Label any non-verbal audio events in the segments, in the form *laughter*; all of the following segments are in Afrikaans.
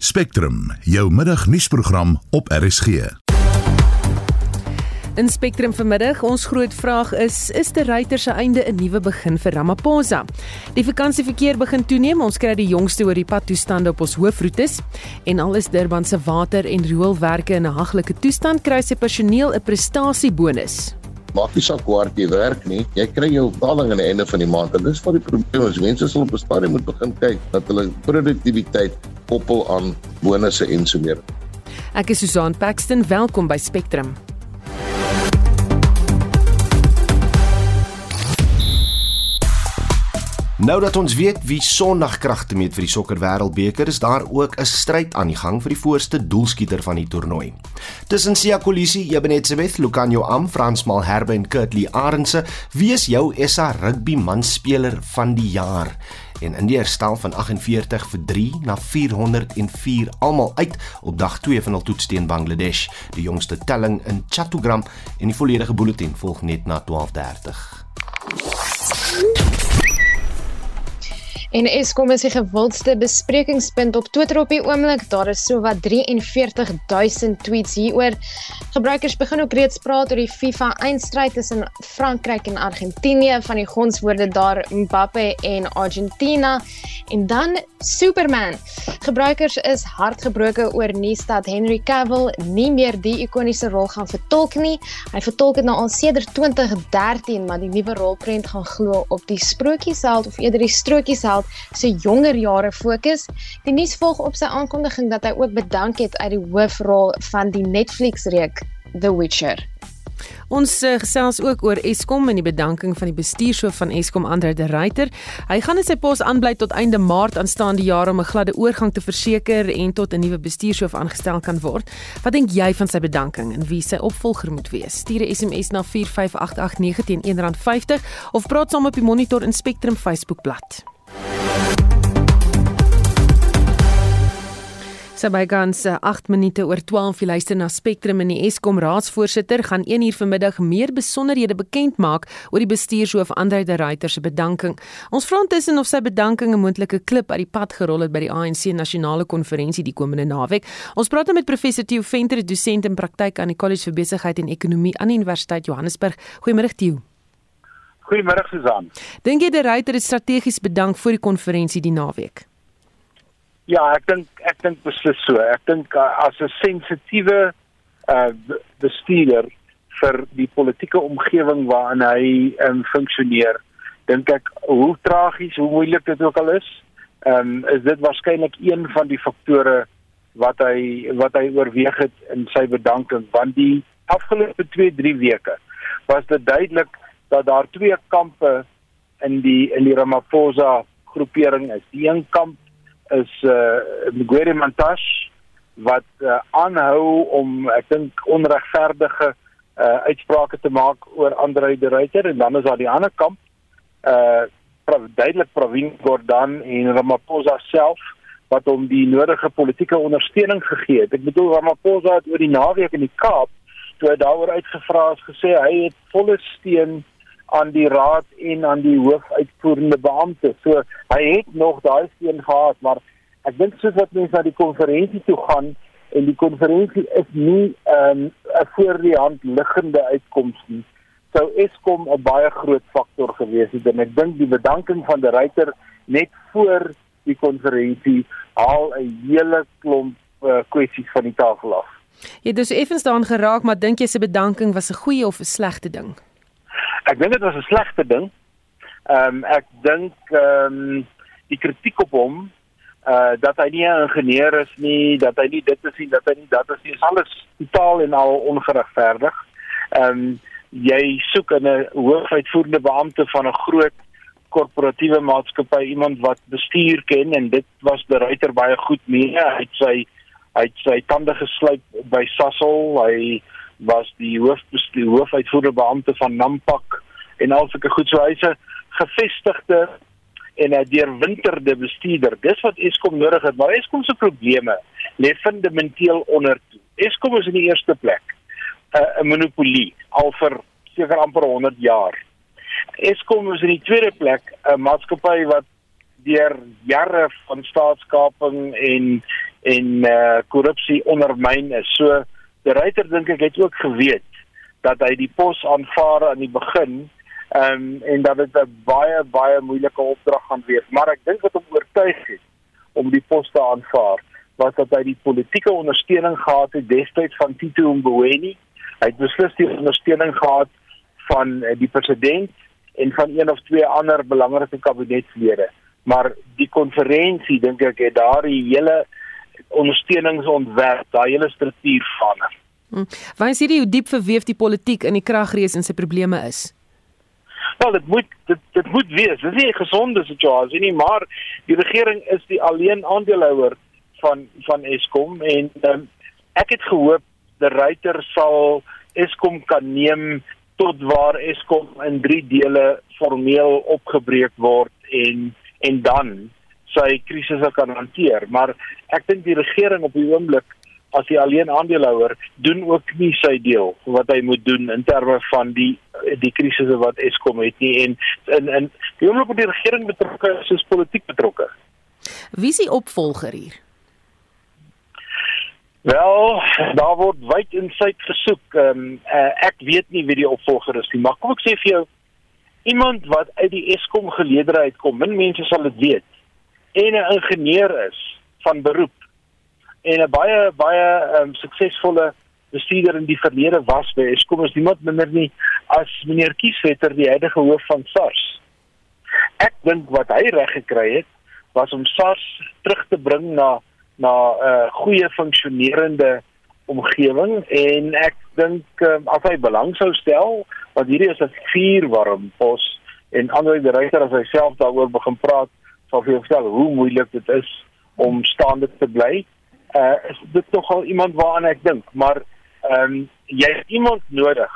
Spectrum, jou middagnuusprogram op RSG. In Spectrum vanmiddag, ons groot vraag is: is die ruiter se einde 'n nuwe begin vir Ramaphosa? Die vakansieverkeer begin toeneem. Ons kry die jongste oor die padtoestande op ons hoofroetes en al is Durban se water en rioolwerke in 'n haglike toestand, kry sy personeel 'n prestasiebonus maak nie saak hoe hard jy werk nie, jy kry jou betaling aan die einde van die maand. En dis wat die probleem is. Mense sal op 'n stadium moet begin kyk dat hulle produktiwiteit koppel aan bonusse en so meer. Ek is Susan Paxton, welkom by Spectrum. Nou dat ons weet wie Sondagkragte meet vir die sokker wêreldbeker, is daar ook 'n stryd aan die gang vir die voorste doelskieter van die toernooi. Tussen Sia Kolisi, Ebenezebeth, Lucanio Am, Frans Malherbe en Kurtley Arendse, wie is jou SA rugby manspeler van die jaar? En India stel van 48 vir 3 na 404 almal uit op dag 2 van hul toets teen Bangladesh. Die jongste telling in Chattogram en die volledige bulletin volg net na 12:30. En Eskom is die gewildste besprekingspunt op Twitter op die oomblik. Daar is sowat 43000 tweets hieroor. Gebruikers begin ook reeds praat oor die FIFA eindstryd tussen Frankryk en Argentinië van die gonswoorde daar Mbappe en Argentina. En dan Superman. Gebruikers is hartgebroke oor nuus dat Henry Cavill nie meer die ikoniese rol gaan vertolk nie. Hy vertolk dit nou al sedert 2013, maar die nuwe rolprent gaan glo op die sprokiesheld of eerder die strokiesheld Roosevelt se jonger jare fokus. Die nuus volg op sy aankondiging dat hy ook bedank het uit die hoofrol van die Netflix-reeks The Witcher. Ons uh, gesels ook oor Eskom en die bedanking van die bestuurshoof van Eskom Andre de Ruyter. Hy gaan in sy pos aanbly tot einde Maart aanstaande jaar om 'n gladde oorgang te verseker en tot 'n nuwe bestuurshoof aangestel kan word. Wat dink jy van sy bedanking en wie sy opvolger moet wees? Stuur 'n SMS na 45889 teen R1.50 of praat saam op die Monitor en Spectrum Facebook bladsy. So gans 8 minute oor 12 jy luister na Spectrum en die Eskom raadsvoorsitter gaan 1 uur vanmiddag meer besonderhede bekend maak oor die bestuurshoof Andre de Ruyter se bedanking. Ons vra intussen of sy bedanking 'n moontlike klip uit die pad gerol het by die ANC nasionale konferensie die komende naweek. Ons praat nou met professor Theo Venter, dosent in praktyk aan die College vir Besigheid en Ekonomie aan die Universiteit Johannesburg. Goeiemôre Theo. Goeiemôre Susan. Dink jy die ryter het strategies bedank vir die konferensie die naweek? Ja, ek dink ek dink beslis so. Ek dink uh, as 'n sensitiewe uh bestuurder vir die politieke omgewing waarin hy um, funksioneer, dink ek hoe tragies, hoe moeilik dit ook al is, um, is dit waarskynlik een van die faktore wat hy wat hy oorweeg het in sy bedanking want die afgelope 2-3 weke was dit duidelik dat daar twee kampe in die in die Ramaphosa groepering is. Die een kamp is eh uh, Mguere Mantashe wat uh, aanhou om ek dink onregverdige eh uh, uitsprake te maak oor Andre de Ruyter en dan is daar die ander kamp eh uh, duidelik Pravin Gordhan en Ramaphosa self wat hom die nodige politieke ondersteuning gegee het. Ek bedoel Ramaphosa het oor die naweek in die Kaap toe daaroor uitgevra is gesê hy het volle steun aan die raad en aan die hoofuitvoerende beampte. So hy het nog daai steen gehad, maar ek dink soos wat mense na die konferensie toe gaan en die konferensie is nie ehm, 'n um, voor die hand liggende uitkoms nie. Sou Eskom 'n baie groot faktor gewees het en ek dink die bedanking van die ryter net voor die konferensie haal 'n hele klomp uh, kwessies van die tafel af. Jy het dus effens daaraan geraak, maar dink jy se bedanking was 'n goeie of 'n slegte ding? Ek dink dit was 'n slegte ding. Ehm um, ek dink ehm um, die kritiek op hom uh dat hy nie 'n ingenieur is nie, dat hy nie dit is nie, dat hy nie dat is nie, is alles totaal en al ongeregverdig. Ehm um, jy soek 'n hoofuitvoerende beampte van 'n groot korporatiewe maatskappy, iemand wat bestuur ken en dit was die ruiter baie goed mee. Hy het sy hy het sy tande geslyp by Sasol. Hy was die hoofbestuur hoofuitvoerende beampte van Nampak en alsulke goed so hy's 'n gevestigde en 'n deurwinterde bestuurder. Dis wat Eskom nodig het, maar Eskom se probleme lê fundamenteel onder toe. Eskom is in die eerste plek 'n monopolie al vir seker amper 100 jaar. Eskom is in die tweede plek 'n maatskappy wat deur jare van staatskaping en en uh korrupsie ondermyn is. So die ryter dink ek het ook geweet dat hy die pos aanvaar aan die begin ehm um, en dat dit 'n baie baie moeilike opdrag gaan wees, maar ek dink wat hom oortuig het om die pos te aanvaar was dat hy die politieke ondersteuning gehad het destyds van Tito Mboweni. Hy het beslis die ondersteuning gehad van uh, die president en van een of twee ander belangrike kabinetslede. Maar die konferensie dink ek het daardie hele ondersteuningsontwerp, daai hele struktuur verander. Hmm. Wys hierdie hoe diep verweef die politiek in die kragrees en sy probleme is. Wel, dit moet dit dit moet wees. Dit is nie 'n gesonde situasie nie, maar die regering is die alleen aandeelhouer van van Eskom en um, ek het gehoop die ryter sal Eskom kan neem tot waar Eskom in drie dele formeel opgebreek word en en dan sy krisisse kan hanteer maar ek dink die regering op die oomblik as die alleen aandeelhouer doen ook nie sy deel wat hy moet doen in terme van die die krisisse wat Eskom het nie en in in die oomblik wat die regering betrokke is, is politiek betrokke. Wie is die opvolger hier? Wel, daar word wyd en suid gesoek. Ehm um, uh, ek weet nie wie die opvolger is nie, maar kom ek sê vir jou iemand wat uit die Eskom geleedere uitkom, min mense sal dit weet. En 'n ingenieur is van beroep en 'n baie baie um, suksesvolle bestuurder in die verlede was by Eskom is niemand minder nie as meneer Kieswetter die huidige hoof van SARS. Ek dink wat hy reg gekry het was om SARS terug te bring na na 'n uh, goeie funksionerende omgewing en ek dink um, as hy belang sou stel want hierdie is 'n vuurwarm pos en ander die ryter as hy self daaroor begin praat sal vir jou vertel hoe moeilik dit is om staande te bly. Uh is dit nogal iemand waaraan ek dink, maar ehm um, jy het iemand nodig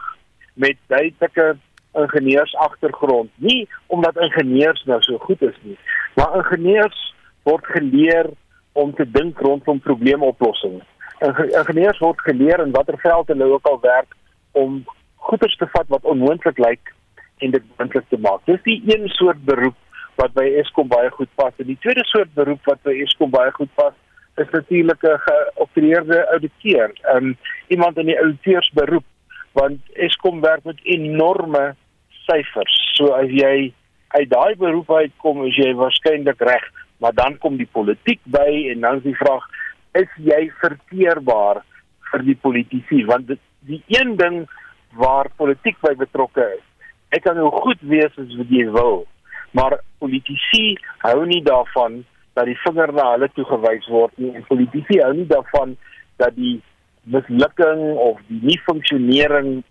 met duidelike ingenieurs agtergrond. Nie omdat ingenieurs nou so goed is nie, maar ingenieurs word geleer om te dink rondom probleemoplossings. Ingenieurs word geleer in watter veld hulle ook al werk om goeders te vat wat onmoontlik lyk en dit moontlik te maak. Dis die een soort beroep wat by Eskom baie goed pas. En die tweede soort beroep wat by Eskom baie goed pas, is natuurlik 'n geopereerde ouditeur. Um iemand in die ouditeursberoep want Eskom werk met enorme syfers. So as jy uit daai beroep uitkom, is jy waarskynlik reg maar dan kom die politiek by en dan is die vraag is jy verteerbaar vir die politici want dit, die een ding waar politiek by betrokke is ek kan nou goed wees as wat jy wil maar politici hou nie daarvan dat die vinger na hulle toe gewys word nie. En politici hou nie daarvan dat die mislukking of die nie funksionering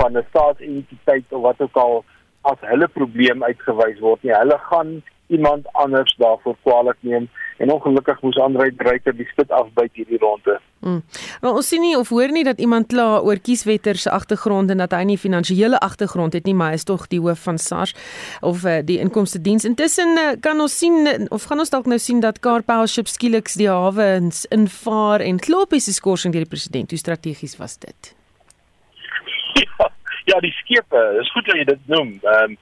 van 'n staatsentiteit of wat ook al as hulle probleem uitgewys word nie. Hulle gaan iemand anders daarvoor kwaliek neem en ongelukkig moes Andre Dreyer die spit afbyt hierdie ronde. Mm. Maar ons sien nie of hoor nie dat iemand kla oor kieswetter se agtergrond en dat hy nie finansiële agtergrond het nie, maar hy is tog die hoof van SARS of uh, die inkomste diens. Intussen uh, kan ons sien of gaan ons dalk nou sien dat Car Power Ship skielik die hawe invaar en klopie se skorsing deur die president. Hoe strategies was dit? Ja, ja die skepe, is goed dat jy dit noem. Ehm um,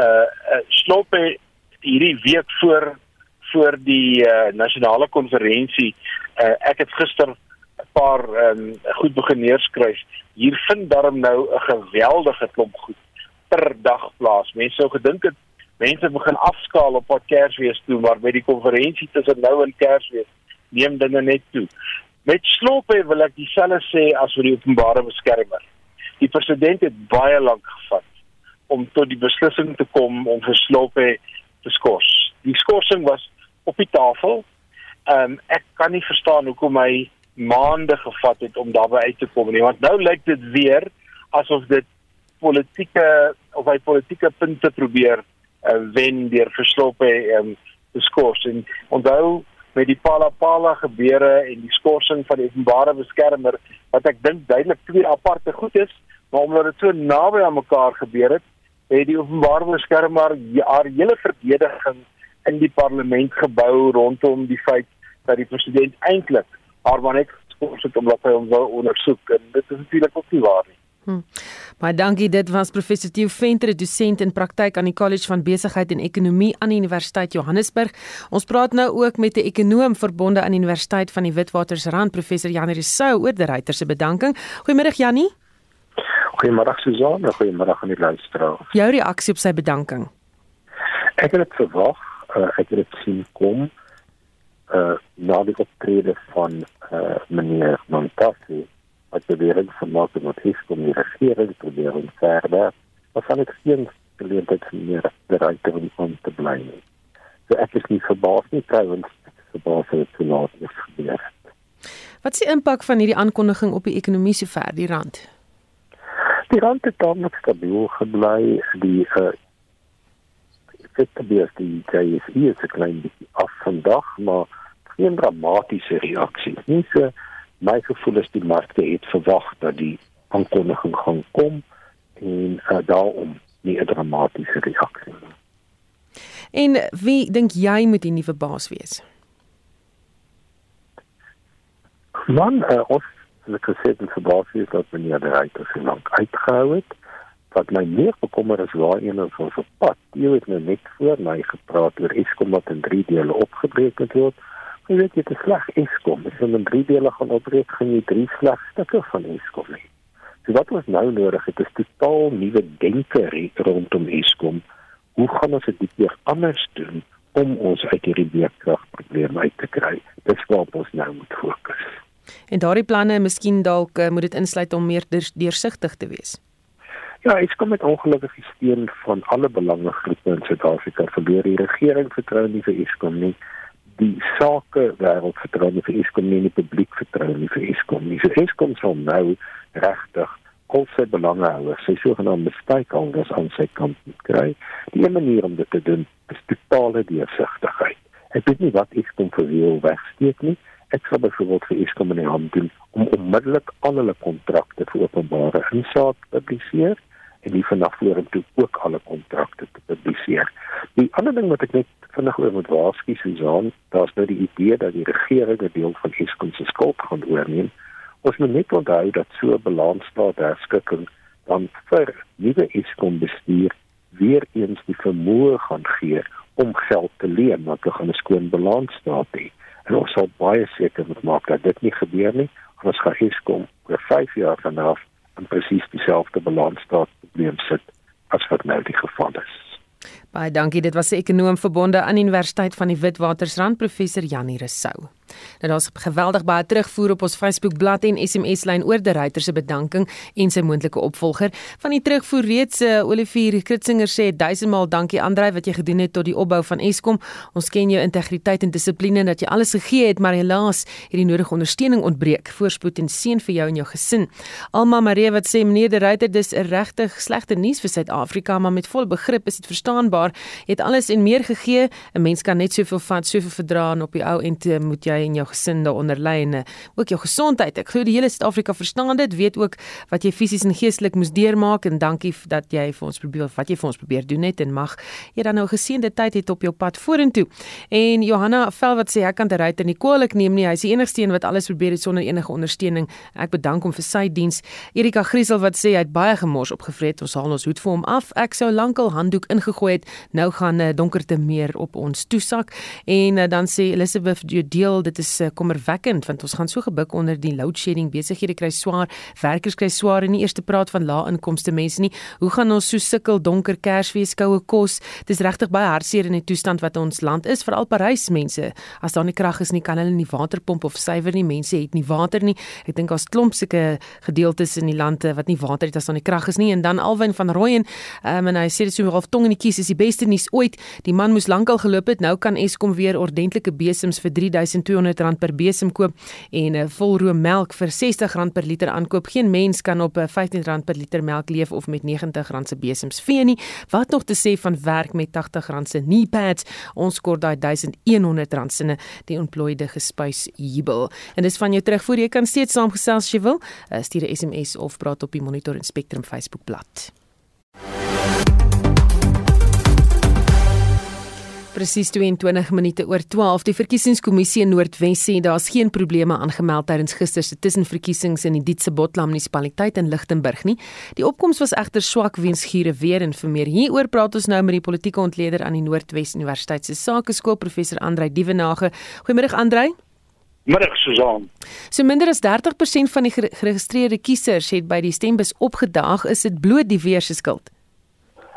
uh, uh slope hierdie week voor voor die uh, nasionale konferensie uh, ek het gister 'n paar um, goed begin neerskryf hier vind darm nou 'n geweldige klomp goed per dag plaas. Mense sou gedink het mense begin afskaal op wat Kersfees toe maar by die konferensie tussen nou en Kersfees neem dinge net toe. Met slope wil ek dieselfde sê as vir die openbare beskermer. Die president het baie lank gevat om tot die beslissing te kom om vir slope te skors. Die skorsing was op die tafel. Ehm um, ek kan nie verstaan hoekom hy maande gevat het om daarby uit te kom nie, want nou lyk dit weer asof dit politieke of hy politieke punte probeer uh, wen deur verslop hy ehm um, te skors. En onthou met die Palapala gebeure en die skorsing van die openbare beskermer wat ek dink duidelik twee aparte goed is, maar omdat dit so naby aan mekaar gebeur het, het die openbare beskermer haar hele verdediging in die parlement gebou rondom die feit dat die president eintlik haar maar net geskort het omdat hy hom wou ondersoek en dit is natuurlik ook nie waar nie. Hm. Baie dankie. Dit was professor Theo Venter, dosent in praktyk aan die College van Besigheid en Ekonomie aan die Universiteit Johannesburg. Ons praat nou ook met 'n ekonoom verbonde aan die Universiteit van die Witwatersrand, professor Janie Rousseau oor die ryter se bedanking. Goeiemôre Janie. Goeiemôre Suzan, goeiemôre aan die luisteraars. Jou reaksie op sy bedanking. Ek het dit verwag, uh, ek het dit sien kom uh na die optrede van uh meneer Montasi wat beweer het gemaak het dat hy kom die regering probeer om verder. Maar van ek geen geleentheid meer bereik om om te bly nie. So ek is nie verbaas nie trouens verbaas het te laat is gebeur. Wat is die impak van hierdie aankondiging op die ekonomie sover die rand? Die rand het dan nog stabiel gebly. Die uh effekte bees die JSE is 'n klein bietjie af vandag, maar geen dramatiese reaksie. Nie so my gevoel is die markte het verwag dat die aankondiging gaan kom en uh, daarom nie 'n dramatiese reaksie nie. En wie dink jy moet die nuwe baas wees? Man, uh, ons het gesê dat die baas is dat meneer de Ruyter so lank uitgehou het. Wat my meer bekommer is waar een van ons op pad. Jy het nou net voor my gepraat oor Eskom wat in drie dele opgebreek het word. Jy weet jy 'n sleg Eskom, as jy in drie dele gaan opbreek, gaan jy drie sleg stukke van Eskom hê. So wat ons nou nodig het is totaal nuwe denke rondom Eskom. Hoe gaan ons dit weer anders doen om ons uit hierdie beurtkragprobleme uit te kry? Dis waar ons nou moet fokus. En daardie planne, miskien dalk uh, moet dit insluit om meer deursigtig te wees. Ja, ek kom met ongelukkige steun van alle belangegroepe in Suid-Afrika vir die regering vertrou nie vir Eskom nie die sake wêreld vertrou nie vir Eskom nie, die publiek vertrou nie vir Eskom nie. So Eskom sal nou regtig al sy belangehouers, sy sogenaamde stakeholders aan sy kant kry. Die een manier om dit te doen is totale deursigtigheid. Ek weet nie wat Eskom vir wie wegsteek nie. Ek sal byvoorbeeld vir Eskom in die hand doen om onmiddellik al hulle kontrakte vir openbare insaak te publiseer en die vanaf vorentoe ook alle kontrakte te publiseer. Die ander ding wat ek net vinnig oor moet waarsku Susan, daar's nou die idee dat die regering 'n deel van Eskom se skuld gaan oorneem. Ons moet net onthou dat so 'n balansstaat herskikking dan vir nuwe Eskom bestuur weer eens die vermoë gaan gee om geld te leen wat hulle 'n skoon balansstaat hê. En ons sal baie seker moet maak dat dit nie gebeur nie. Ons gaan Eskom oor 5 jaar vanaf in presies dieselfde balansstaat probleem sit as wat nou die geval is. Baie dankie. Dit was 'n ekonom verbonde aan Universiteit van die Witwatersrand, professor Janie Resou. Nou daar's geweldig baie terugvoer op ons Facebook bladsy en SMS lyn oor die ryter se bedanking en sy moontlike opvolger. Van die terugvoer reeds uh, Olivier Kritzinger sê duisendmaal dankie Andrei wat jy gedoen het tot die opbou van Eskom. Ons ken jou integriteit en dissipline dat jy alles gegee het, maar helaas het die nodige ondersteuning ontbreek. Voorspoed en seën vir jou en jou gesin. Alma Marie wat sê meneer die ryter dis 'n regtig slegte nuus vir Suid-Afrika, maar met vol begrip is dit verstaanbaar. Jy het alles en meer gegee. 'n Mens kan net soveel vat, soveel verdra en op die ou end moet jy en jou gesin daaronder lê en eh, ook jou gesondheid. Ek glo die hele Suid-Afrika verstaan dit, weet ook wat jy fisies en geestelik moes deurmaak en dankie dat jy vir ons probeer wat jy vir ons probeer doen net en mag jy dan nou geseënde tyd het op jou pad vorentoe. En Johanna Vel wat sê ek kan dit ryter nie kwaliek neem nie. Hy is die enigste een wat alles probeer het sonder enige ondersteuning. Ek bedank hom vir sy diens. Erika Griesel wat sê hy het baie gemors opgevreet. Ons haal ons hoed vir hom af. Ek sou lankal handdoek ingegooi het. Nou gaan 'n uh, donkerte meer op ons toesak. En uh, dan sê Elizabeth deel dit is uh, kommerwekkend want ons gaan so gebuk onder die load shedding besighede kry swaar werkers kry swaar en nie eers te praat van lae inkomste mense nie. Hoe gaan ons so sukkel donker kersfees koue kos? Dis regtig baie hartseer in die toestand wat ons land is veral Parys mense. As daar nie krag is nie kan hulle nie waterpomp of suiwer nie. Mense het nie water nie. Ek dink daar's klomp sulke gedeeltes in die lande wat nie water het as daar nie krag is nie. En dan Alwyn van Rooyen um, en hy sê dit so half tong in die kies is die beste nuus ooit. Die man moes lankal geloop het nou kan Eskom weer ordentlike besems vir 3200 rand per besem koop en 'n uh, volroom melk vir R60 per liter aankoop. Geen mens kan op uh, R15 per liter melk leef of met R90 se besems vee nie. Wat nog te sê van werk met R80 se knee pads? Ons kort daai R1100 sinne die ontplooide gespuis jubel. En dis van jou terugvoer. Jy kan steeds saamgesels as jy wil. Uh, stuur 'n SMS of praat op die Monitor en Spectrum Facebook presies 22 minute oor 12. Die verkiesingskommissie in Noordwes sê daar's geen probleme aangemeld tydens gister se tussenverkiesings in die Dietse Botlam munisipaliteit in Lichtenburg nie. Die opkoms was egter swak weens giere weer en vir meer hieroor praat ons nou met die politieke ontleder aan die Noordwes Universiteit se Sakeskool professor Andrei Dievenage. Goeiemôre Andrei. Middag Susan. So minder as 30% van die geregistreerde kiesers het by die stembus opgedaag. Is dit bloot die weer se skuld?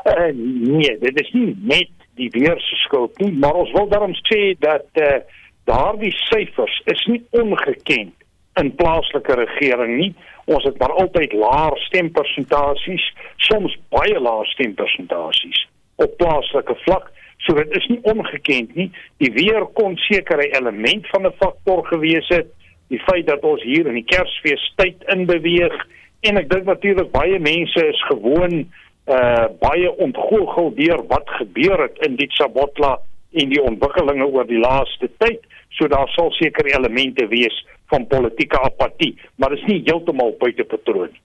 Uh, nee, dit is nie net die weer se skuld nie, maar ons wil daarom sê dat uh, daardie syfers is nie ongekend in plaaslike regering nie. Ons het maar altyd laer stempersentasies, soms baie laer stempersentasies op plaaslike vlak. So dit is nie ongekend nie. Die weer kon seker 'n element van 'n faktor gewees het. Die feit dat ons hier in die Kersfeestyd inbeweeg en ek dink natuurlik baie mense is gewoon uh baie ontgoochel deur wat gebeur het in die Sabotla en die ontwikkelinge oor die laaste tyd. So daar sal seker elemente wees van politieke apatie, maar dit is nie heeltemal buite patroon nie.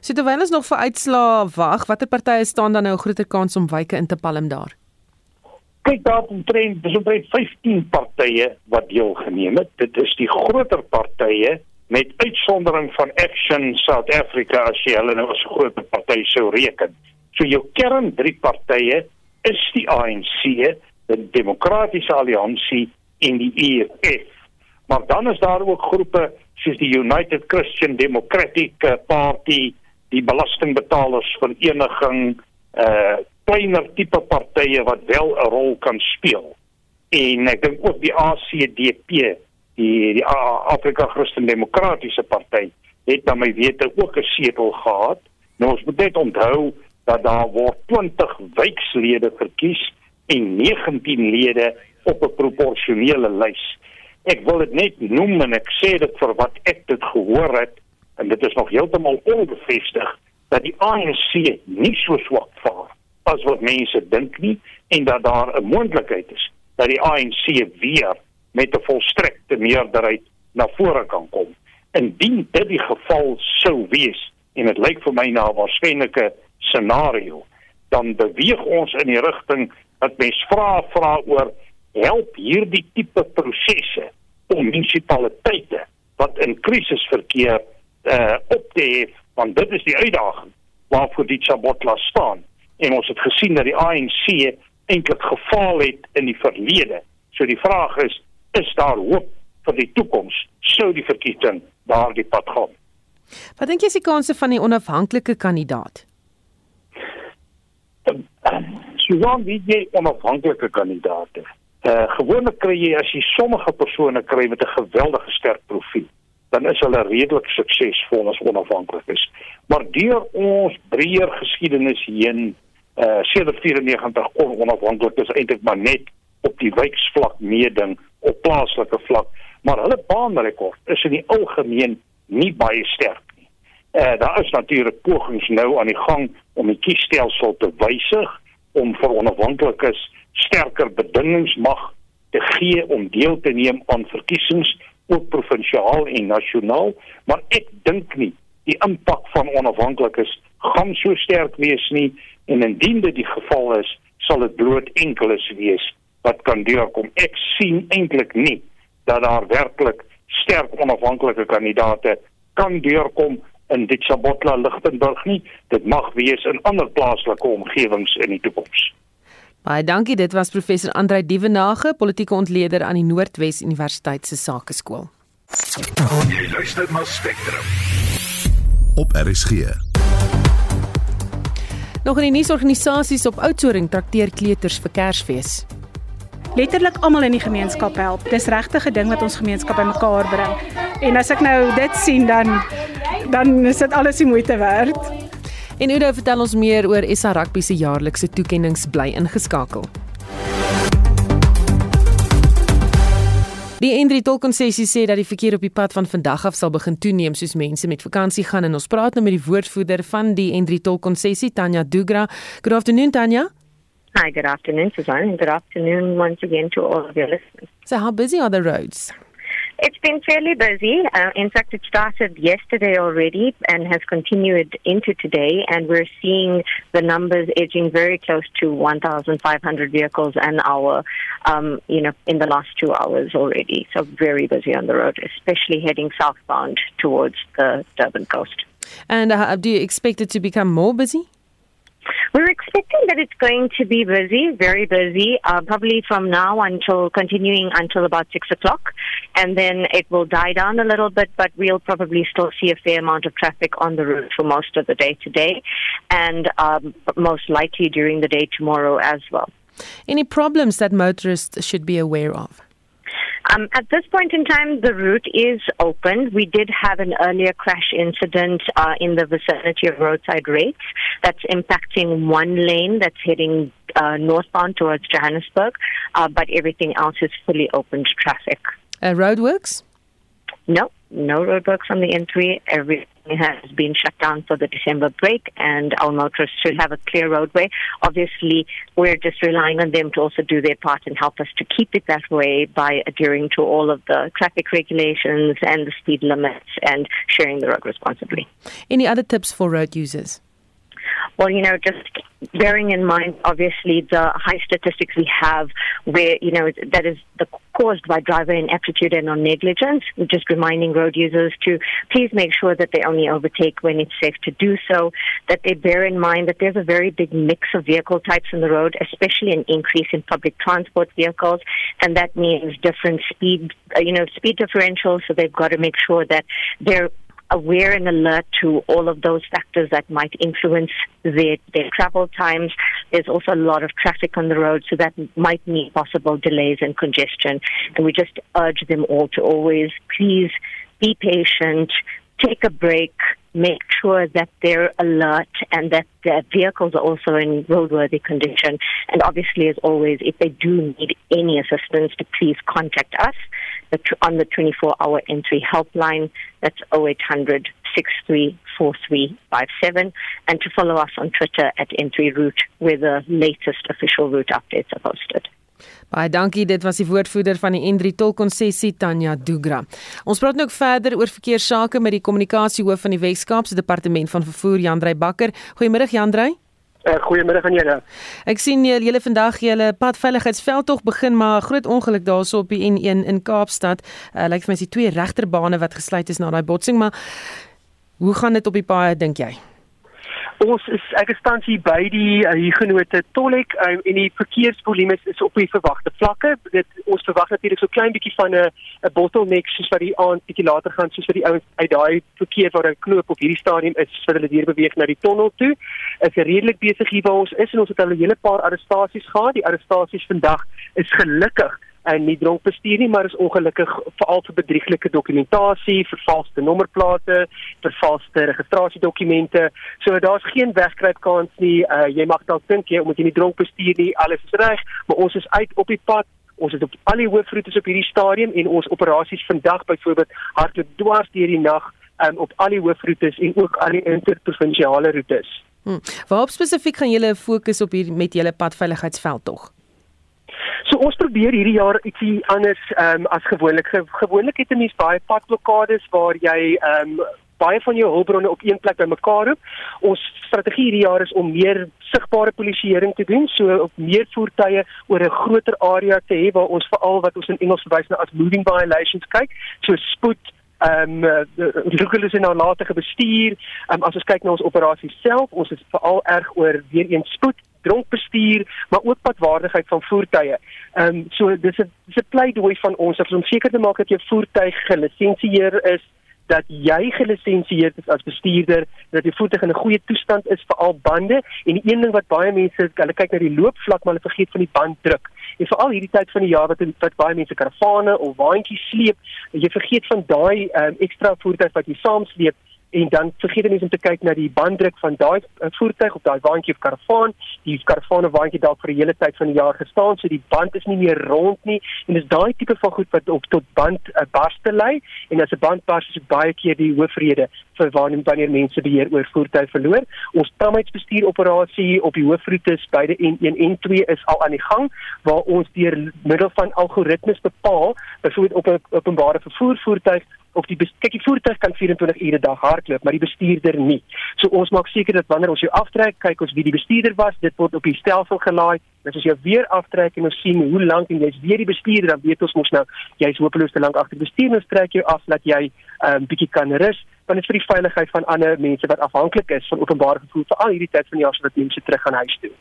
So terwyl ons nog vir uitslae wag, watter partye staan dan nou 'n groter kans om wyke in te palm daar? Kyk daar omtrent, dis omtrent 15 partye wat deelgeneem het. Dit is die groter partye met uitsondering van Action South Africa as jy hulle nou as 'n groot party sou reken. So jou kern drie partye is die ANC, die Demokratiese Alliansie en die EFF. Maar dan is daar ook groepe soos die United Christian Democratic eh, Party, die Belastingbetalers Vereniging, uh kleiner tipe partye wat wel 'n rol kan speel. En ek dink ook die ACDP, die die Afrika Christen Demokratiese Party, het dan my wete ook 'n setel gehad. Nou ons moet net onthou dat daar word 20 wijkslede verkies en 19 lede op 'n proporsionele lys. Ek wil dit net noem en ek sê dit vir wat ek dit gehoor het en dit is nog heeltemal onbevestig dat die ANC nie so swak vaar as wat mense dink nie en dat daar 'n moontlikheid is dat die ANC weer met 'n volstrekte meerderheid na vore kan kom. Indien dit die geval sou wees en dit lyk vir my na waarskynlike scenario, dan beweeg ons in die rigting dat mens vra vra oor help hierdie tipe prosesse om munisipaliteite wat in krisis verkeer uh, op te hef want dit is die uitdaging waarvoor die Chabotla staan. En ons het gesien dat die ANC eintlik gefaal het in die verlede. So die vraag is is daar hoop vir die toekoms? Sou die verkiesing daardie pad gaan? Wat dink jy is die kanse van die onafhanklike kandidaat Susan wie jy onafhanklike kandidaate. Uh gewoonlik kry jy as jy sommige persone kry met 'n geweldige sterk profiel, dan is hulle redelik suksesvol as onafhanklik is. Maar deur ons breër geskiedenis heen uh sedert 94 kon onafhanklik is eintlik maar net op die wijksvlak meeding op plaaslike vlak, maar hulle baanrekord is in die algemeen nie baie sterk. Uh daar is natuurlik pogings nou aan die gang om die kiesstelsel te wysig om vir onafhanklikes sterker bedingings mag te gee om deel te neem aan verkiesings ook provinsiaal en nasionaal. Maar ek dink nie die impak van onafhanklikes gaan so sterk wees nie en indien dit die geval is sal dit bloot enkeles wees wat kan deurkom. Ek sien eintlik nie dat daar werklik sterk onafhanklike kandidaate kan deurkom in dit Sabotla Lichtenburg nie. Dit mag wees in ander plaaslike omgewings in die toekoms. Baie dankie. Dit was professor Andrei Dievenage, politieke ontleder aan die Noordwes Universiteit se Sakeskool. Jy luister na Spectrum. Op RSG. Nog 'n nuusorganisasies op Oudtshoorn trakteer kleuters vir Kersfees. Letterlik almal in die gemeenskap help. Dis regtig 'n ding wat ons gemeenskap bymekaar bring. En as ek nou dit sien dan dan is dit alles die moeite werd. En Udo vertel ons meer oor SA Rugby se jaarlikse toekenninge bly ingeskakel. Die Indri Tolkonsessie sê dat die verkeer op die pad van vandag af sal begin toeneem soos mense met vakansie gaan en ons praat nou met die woordvoerder van die Indri Tolkonsessie Tanya Dugra. Good afternoon Tanya. Hi, good afternoon Suzanne, and good afternoon once again to all of your listeners. So how busy are the roads? It's been fairly busy. Uh, in fact, it started yesterday already and has continued into today. And we're seeing the numbers edging very close to 1,500 vehicles an hour, um, you know, in the last two hours already. So very busy on the road, especially heading southbound towards the Durban coast. And uh, do you expect it to become more busy? We're expecting that it's going to be busy, very busy, uh, probably from now until continuing until about six o'clock, and then it will die down a little bit. But we'll probably still see a fair amount of traffic on the route for most of the day today, and um, most likely during the day tomorrow as well. Any problems that motorists should be aware of? Um, at this point in time, the route is open. We did have an earlier crash incident uh, in the vicinity of roadside rates that's impacting one lane that's heading uh, northbound towards Johannesburg, uh, but everything else is fully open to traffic. Uh, roadworks? No, no roadworks on the N3. Everything has been shut down for the December break, and our motorists should have a clear roadway. Obviously, we're just relying on them to also do their part and help us to keep it that way by adhering to all of the traffic regulations and the speed limits and sharing the road responsibly. Any other tips for road users? Well, you know, just bearing in mind, obviously, the high statistics we have where, you know, that is the, caused by driver inaptitude and non negligence. Just reminding road users to please make sure that they only overtake when it's safe to do so, that they bear in mind that there's a very big mix of vehicle types on the road, especially an increase in public transport vehicles, and that means different speed, uh, you know, speed differentials, so they've got to make sure that they're aware and alert to all of those factors that might influence their, their travel times. There's also a lot of traffic on the road, so that might mean possible delays and congestion. And we just urge them all to always please be patient, take a break, make sure that they're alert and that their vehicles are also in roadworthy condition. And obviously, as always, if they do need any assistance, to please contact us on the 24-hour N3 helpline. That's 0800 634357 and to follow us on Twitter at N3 Route where the latest official route updates are posted. Baie dankie, dit was die woordvoerder van die N3 tolkonsessie Tanya Dugra. Ons praat nou verder oor verkeersake met die kommunikasiehoof van die Wes-Kaapse Departement van Vervoer, Jandrey Bakker. Goeiemôre Jandrey. Uh, Goeiemôre aan julle. Ek sien julle vandag julle padveiligheidsveldtog begin maar groot ongeluk daarso op die N1 in Kaapstad. Uh, Lyk vir my is die twee regterbane wat gesluit is na daai botsing, maar hoe gaan dit op die paaie dink jy? Ons is ek is tans hier by die uh, Huguenote Tollek um, en die verkeersvolume is op die verwagte vlakke. Dit ons verwag natuurlik so klein bietjie van 'n 'n bottleneck soos wat die aand bietjie later gaan soos vir die ouens uit daai verkeer waar 'n knoop op hierdie stadium is vir hulle weer beweeg na die tonnel toe. Is redelik besig hier waar ons is en ons het al 'n hele paar arrestasies gehad. Die arrestasies vandag is gelukkig en nie dronk bestuur nie, maar is ongelukkig veral vir bedrieglike dokumentasie, vervalste nommerplate, vervalste registrasiedokumente. So daar's geen wegkruipkans nie. Uh, jy mag dalk dink jy omdat jy nie dronk bestuur nie, alles is reg, maar ons is uit op die pad. Ons is op al die hoofroetes op hierdie stadium en ons operasies vandag byvoorbeeld hardloop dwars deur die nag um, op al die hoofroetes en ook al die interprovinsiale roetes. Hmm. Waarop spesifiek gaan julle fokus op hier met julle padveiligheidsveld tog? So ons probeer hierdie jaar ietsie anders ehm um, as gewoonlik. Ge gewoonlik het 'n mens baie padblokkades waar jy ehm um, baie van jou hulpbronne op een plek bymekaar roep. Ons strategie hierdie jaar is om meer sigbare polisieering te doen, so op meer voertuie oor 'n groter area te hê waar ons veral wat ons in Engels verwys na as moving violations kyk, so spoed ehm um, regulus en nalatige bestuur. Ehm um, as ons kyk na ons operasie self, ons is veral erg oor weer eens spoed dronk bestuur, maar ook padwaardigheid van voertuie. Ehm um, so dis 'n dis 'n pleidooi van ons om seker te maak dat jou voertuig gelisensieer is dat jy gelisensieerd is as bestuurder dat die voertuig in 'n goeie toestand is vir al bande. En die een ding wat baie mense hulle kyk na die loopvlak maar hulle vergeet van die banddruk. En veral hierdie tyd van die jaar wat wat baie mense karavane of waantjies sleep jy vergeet van daai um, ekstra voertuig wat jy saam sleep en dan vergeet mense om te kyk na die banddruk van daai uh, voertuig op daai waantjie of karavaan. Die karavaan of waantjie dalk vir 'n hele tyd van die jaar gestaan, so die band is nie meer rond nie en dis daai tipe van goed wat op tot band uh, barste lei en as 'n band bars is baie keer die hoofrede vir wanneer wanneer mense beheer oor voertuie verloor. Ons tamheidsbestuur operasie op die hoofroetes beide N1 en N2 is al aan die gang waar ons deur middel van algoritmes bepaal, byvoorbeeld op 'n openbare vervoer voertuig of die kyk die voertuig kan 24 ure dag hardloop, maar die bestuurder nie. So ons maak seker dat wanneer ons jou aftrek, kyk ons wie die bestuurder was, dit word op die stelsel gelaai. As ons jou weer aftrek en ons sien hoe lank en jy's weer die bestuurder, dan weet ons mos nou jy's hopeloos te lank agter die bestuur, ons trek jou af dat jy 'n um, ehm, bietjie kan rus, want dit is vir die veiligheid van ander mense wat afhanklik is van openbare vervoer vir al hierdie tyd van die jaar sodat mense terug gaan huis toe.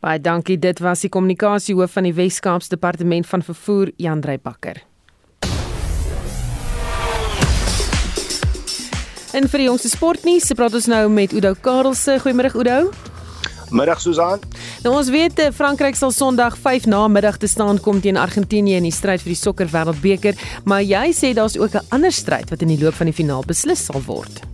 Baie dankie. Dit was die kommunikasiehoof van die Wes-Kaapse Departement van Vervoer, Jan Dreybakker. En vir die jongste sportnuus, se praat ons nou met Udo Karelse. Goeiemôre Udo. Middag Susan. Nou ons weet eh, Frankryk sal Sondag 5 na middag te staan kom teen Argentinië in die stryd vir die sokker wêreldbeker, maar jy sê daar's ook 'n ander stryd wat in die loop van die finaal beslis sal word.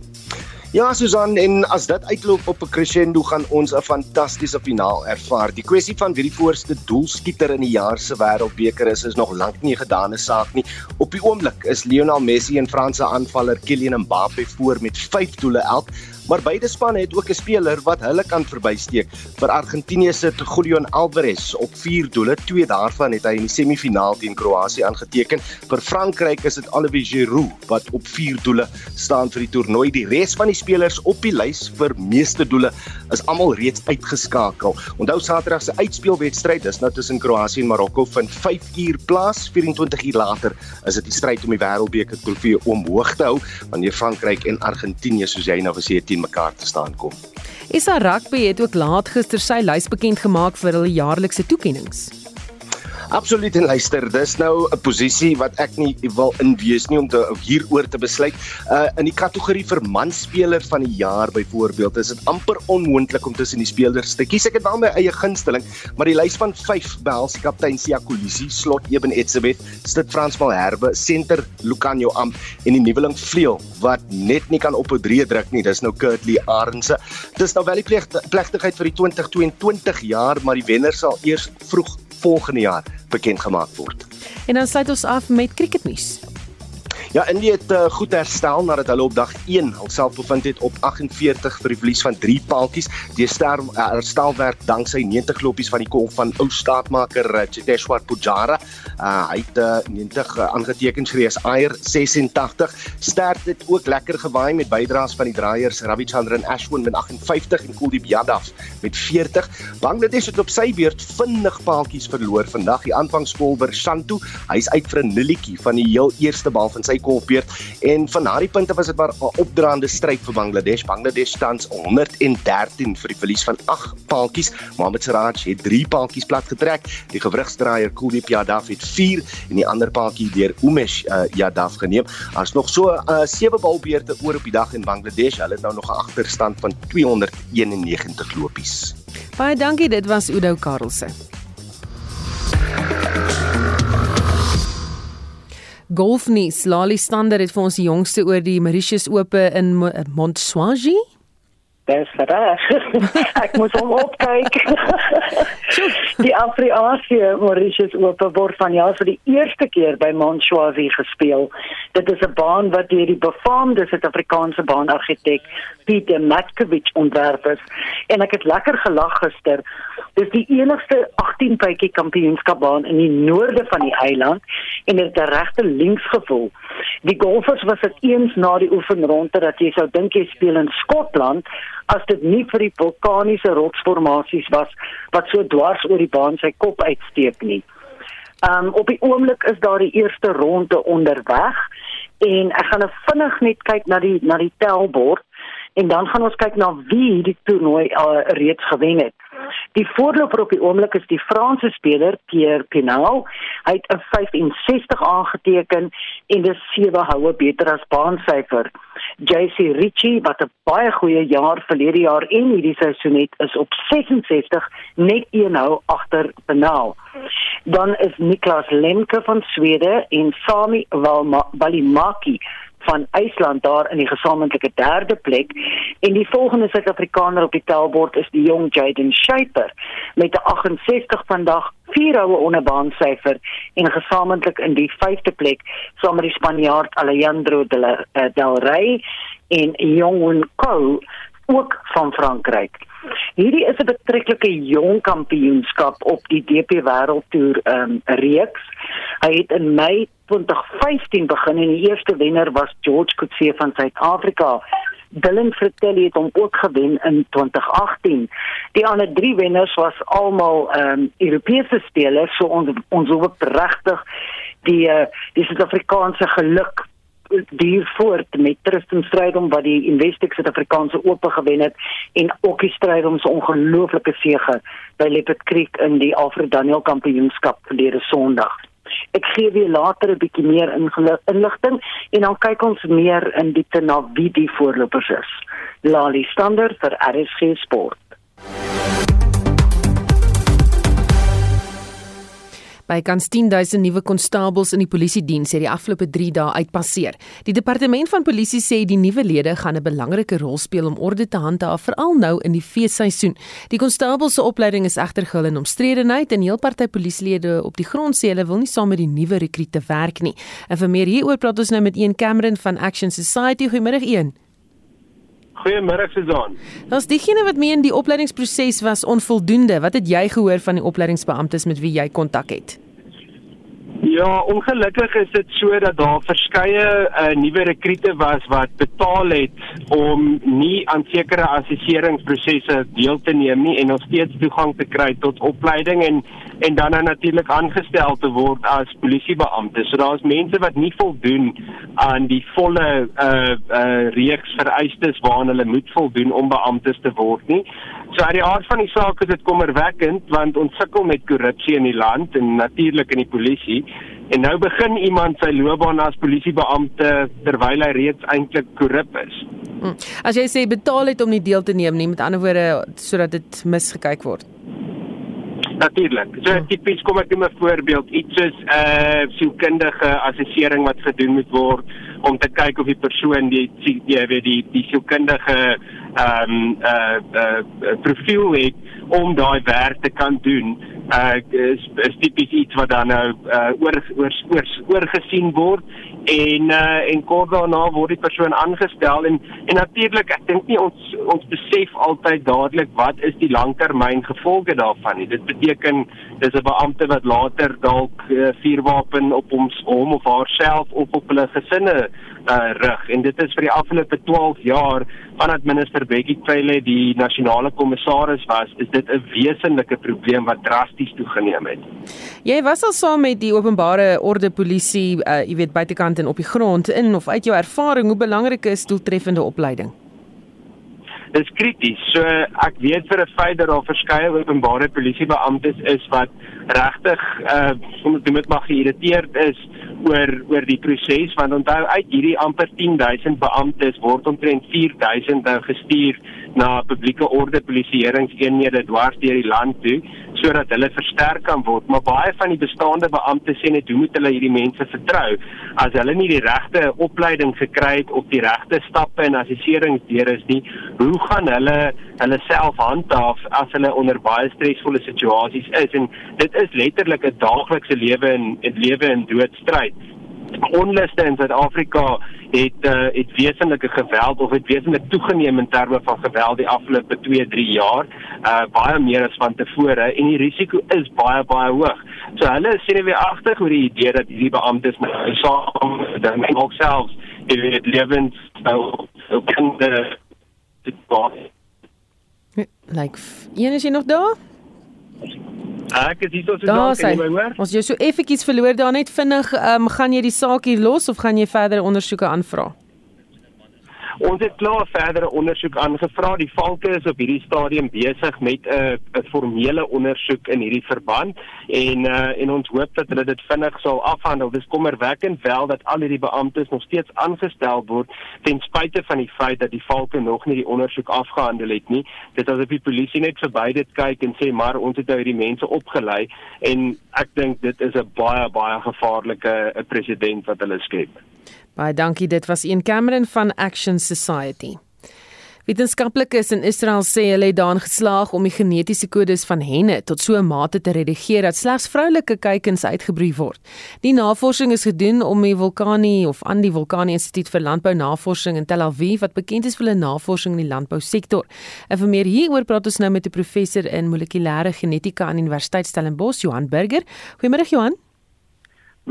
Ja, Susan, en as dit uitloop op 'n crescendo gaan ons 'n fantastiese finaal ervaar. Die kwessie van wie die voorste doelskieter in die jaar se wêreldbeker is, is nog lank nie 'n gedane saak nie. Op die oomblik is Lionel Messi en Franse aanvaller Kylian Mbappé voor met 5 doele elk. Maar beide spanne het ook 'n speler wat hulle kan verbysteek. Vir Argentinië se Julian Alvarez op 4 doele, twee daarvan het hy in die semifinaal teen Kroasie aangeteken. Vir Frankryk is dit Olivier Giroud wat op 4 doele staan vir die toernooi. Die res van die spelers op die lys vir meeste doele is almal reeds uitgeskakel. Onthou Saterdag se uitspelwedstryd, dis nou tussen Kroasie en Marokko vind 5 uur plaas. 24 uur later is dit die stryd om die Wêreldbeker trofee omhoog te hou wanneer Frankryk en Argentinië soos jy nou gesê het teen mekaar te staan kom. Isa Rugby het ook laat gister sy lys bekend gemaak vir hulle jaarlikse toekenninge. Absoluut en luister, dis nou 'n posisie wat ek nie wil inwees nie om te hieroor te besluit. Uh in die kategorie vir manspeler van die jaar byvoorbeeld, is dit amper onmoontlik om tussen die spelers te kies. Ek het wel my eie gunsteling, maar die lys van 5 behels kaptein Sia Kolisi, slot Eben Etzebeth, stit Frans Malherbe, senter Lucanio Am en die nuweling vleuel wat net nie kan op 'n drie druk nie. Dis nou Kurtley Arendse. Dis nou wel die plegtigheid vir die 2022 jaar, maar die wenner sal eers vroeg volgende jaar bekend gemaak word. En dan sluit ons af met cricketnuus. Ja, India het uh, goed herstel nadat hulle op dag 1 hulself bevind het op 48 vir die verlies van 3 paaltjies. Die ster uh, herstelwerk danksy 90 lopies van die kolf van ou staatmaker uh, Cheteshwar Pujara. Uh, hy het uh, 90 uh, aangeteken vir as Ayer 86. Ster het ook lekker gewaai met bydraes van die draaiers Ravichandran Ashwin met 58 en Kuldeep Yadav met 40. Bangladesh het op sy beurt vinnig paaltjies verloor vandag. Die aanvangskolwer Shantu, hy's uit vir 'n nulletjie van die heel eerste bal van sy golfbeurt en van daardie punte was dit maar 'n opdraande stryd vir Bangladesh. Bangladesh tans 113 vir die verlies van 8 paaltjies. Mohamed Siraj het 3 paaltjies plat getrek. Die gewrigsdraaier Kuldeep Yadav het 4 en die ander paaltjie deur Umesh uh, Yadav geneem. Daar's nog so 'n uh, 7 balbeurte oor op die dag in Bangladesh. Hulle het nou nog 'n agterstand van 291 lopies. Baie dankie, dit was Udo Karelse. Golfnuus, Lali Stander het vir ons die jongste oor die Mauritius Ope in Montswazi. Dis reg. *laughs* Ek moet hom opkyk. *laughs* die Afriaasie Mauritius Ope word vanjaar vir die eerste keer by Montswazi gespeel. Dit is 'n baan wat deur die befaamde Suid-Afrikaanse baanargitek Pieter Matkovich ontwerp is en ek het lekker gelag gister Dis die enigste 18 bytjie kampioenskapbaan in die noorde van die eiland en dit het 'n regte linksgevoel. Die golfers was dit eens na die oefenronde dat jy sou dink jy speel in Skotland as dit nie vir die vulkaniese rotsformasies was wat so dwars oor die baan sy kop uitsteek nie. Um op die oomblik is daar die eerste ronde onderweg en ek gaan vinnig net kyk na die na die tellbord en dan gaan ons kyk na wie die toernooi uh, reeds gewen het. Die voorloper op die oomblik is die Franse speler Pierre Pinal. Hy het 'n 65 aangeteken en dis sewe houe beter as baansyfer. JC Ritchie wat 'n baie goeie jaar verlede jaar en hierdie seisoen het, is op 66 net een hou agter Pinal. Dan is Niklas Lemke van Swede en Sami Valimaki van IJsland daar in die gesamentlike derde plek. En die volgende Suid-Afrikaner op die tellbord is die jong Jaden Shaper met 'n 68 vandag vier houe onderbaansyfer en gesamentlik in die vyfde plek saam met die Spanjaard Alejandro de la, uh, Del Rey en Jong Ko ook van Frankryk. Hierdie is 'n betreklike jong kampioenskap op die DP Wêreldtoer um, reeks. Hy het in Mei 2015 begin en die eerste wenner was George Coetzee van Suid-Afrika. Dylan Fratelli het hom ook gewen in 2018. Die ander drie wenners was almal ehm um, Europese spelers, so ons ons hoop regtig die uh, die Suid-Afrikaanse geluk duur voort met Tristan Strydom wat die Investec Suid-Afrikaanse Ope gewen het en ook die Strydom se ongelooflike sege by Leopard Creek in die Alfred Daniel Kampioenskap verlede Sondag. Ek gee weer later 'n bietjie meer inligting en dan kyk ons meer in diepte na wie die voorlopers is. Lali Stander vir RSG Sport. By kans 10000 nuwe konstabels in die polisie diens het die afgelope 3 dae uitpasseer. Die departement van polisie sê die nuwe lede gaan 'n belangrike rol speel om orde te handhaaf veral nou in die feesseisoen. Die konstabels se opleiding is egter gehul in omstredenheid en heel party polisielede op die grond sê hulle wil nie saam met die nuwe rekrute werk nie. En vir meer hieroor praat ons nou met Ian Cameron van Action Society. Goeiemôre Ian. Goeiemôre Suzan. Ons diegene wat mee in die opleidingsproses was onvoldoende. Wat het jy gehoor van die opleidingsbeamptes met wie jy kontak het? Ja, ongelukkig is dit so dat daar verskeie uh, nuwe rekrute was wat betaal het om nie aan sekere assesseringsprosesse deel te neem nie en nog steeds toegang te kry tot opleiding en en dan nou natuurlik aangestel te word as polisiebeampte. So daar's mense wat nie voldoen aan die volle uh uh reeks vereistes waaraan hulle moet voldoen om beamptes te word nie. So uit die aard van die saak is dit kommerwekkend want ons sukkel met korrupsie in die land en natuurlik in die polisie. En nou begin iemand sy loopbaan as polisiebeampte terwyl hy reeds eintlik korrup is. Hm. As jy sê betaal het om nie deel te neem nie, met ander woorde sodat dit misgekyk word. Natuurlik. So hm. tipies kom ek net 'n voorbeeld, iets soos 'n uh, sielkundige assessering wat gedoen moet word om te kyk of die persoon die jy weet die die sielkundige ehm um, uh, uh profiel het om daai werk te kan doen. Uh is, is tipies iets wat dan nou uh oor oor oor oorgesien word en uh en kort daarna word die persoon aangestel en en natuurlik ek dink nie ons ons besef altyd dadelik wat is die langtermyn gevolge daarvan nie. Dit beteken dis 'n beampte wat later dalk uh, vuurwapen op hom of haarself of op hulle gesinne uh, rig en dit is vir die afgelope 12 jaar vandat minister Bekkie Cele die nasionale kommissaris was, is dit 'n wesenlike probleem wat drasties toegeneem het. Jy was al saam met die openbare orde polisie, uh, jy weet buitekant en op die grond in of uit jou ervaring, hoe belangrik is doeltreffende opleiding? Dit is krities. So ek weet vir 'n feit dat daar verskeie openbare polisiebeamptes is wat regtig uh soms dit mag geïrriteerd is oor oor die proses want onthou uit hierdie amper 10000 beamptes word omtrent 4000 nou gestuur na publieke orde polisieeringseenhede dwars deur die land toe sodat hulle versterk kan word. Maar baie van die bestaande beamptes sê net hoe moet hulle hierdie mense vertrou? As hulle nie die regte opleiding gekry het op die regte stappe en assesseringsdeur is nie hoe gaan hulle hulle self handhaaf as hulle onder baie stresvolle situasies is? En dit is letterlik 'n daaglikse lewe en 'n lewe en dood stryd onluste in Suid-Afrika het uh, het wesenlike geweld of het wesenlik toegeneem in terme van geweld die afgelope 2, 3 jaar, uh baie meer as van tevore en die risiko is baie baie hoog. So hulle weer agter oor die idee dat hierdie beamptes nou saam dan ook selfs in die lewens nou kan dit like een is jy nog daar? Ek is hier so daar kan jy my hoor? Ons jy so effetjies verloor daar net vinnig, ehm um, gaan jy die saak hier los of gaan jy verdere ondersoeke aanvra? Ons het klaar verdere ondersoek aangevra. Die valke is op hierdie stadium besig met 'n 'n formele ondersoek in hierdie verband en uh, en ons hoop dat hulle dit vinnig sal afhandel. Dis kommerwekkend wel dat al hierdie beamptes nog steeds aangestel word ten spyte van die feit dat die valke nog nie die ondersoek afgehandel het nie. Dit asof die polisie net verby dit kyk en sê maar ons het nou hierdie mense opgelei en ek dink dit is 'n baie baie gevaarlike 'n president wat hulle skep. Baie dankie. Dit was een Cameron van Action Society. Wetenskaplikes in Israel sê hulle het daarin geslaag om die genetiese kodes van henne tot so 'n mate te redigeer dat slegs vroulike kuikens uitgebroei word. Die navorsing is gedoen om die Vulkanie of aan die Vulkanie Instituut vir Landbounavorsing in Tel Aviv wat bekend is vir hulle navorsing in die landbousektor. En vir meer hieroor praat ons nou met 'n professor in molekulêre genetika aan Universiteit Stellenbosch, Johan Burger. Goeiemôre Johan.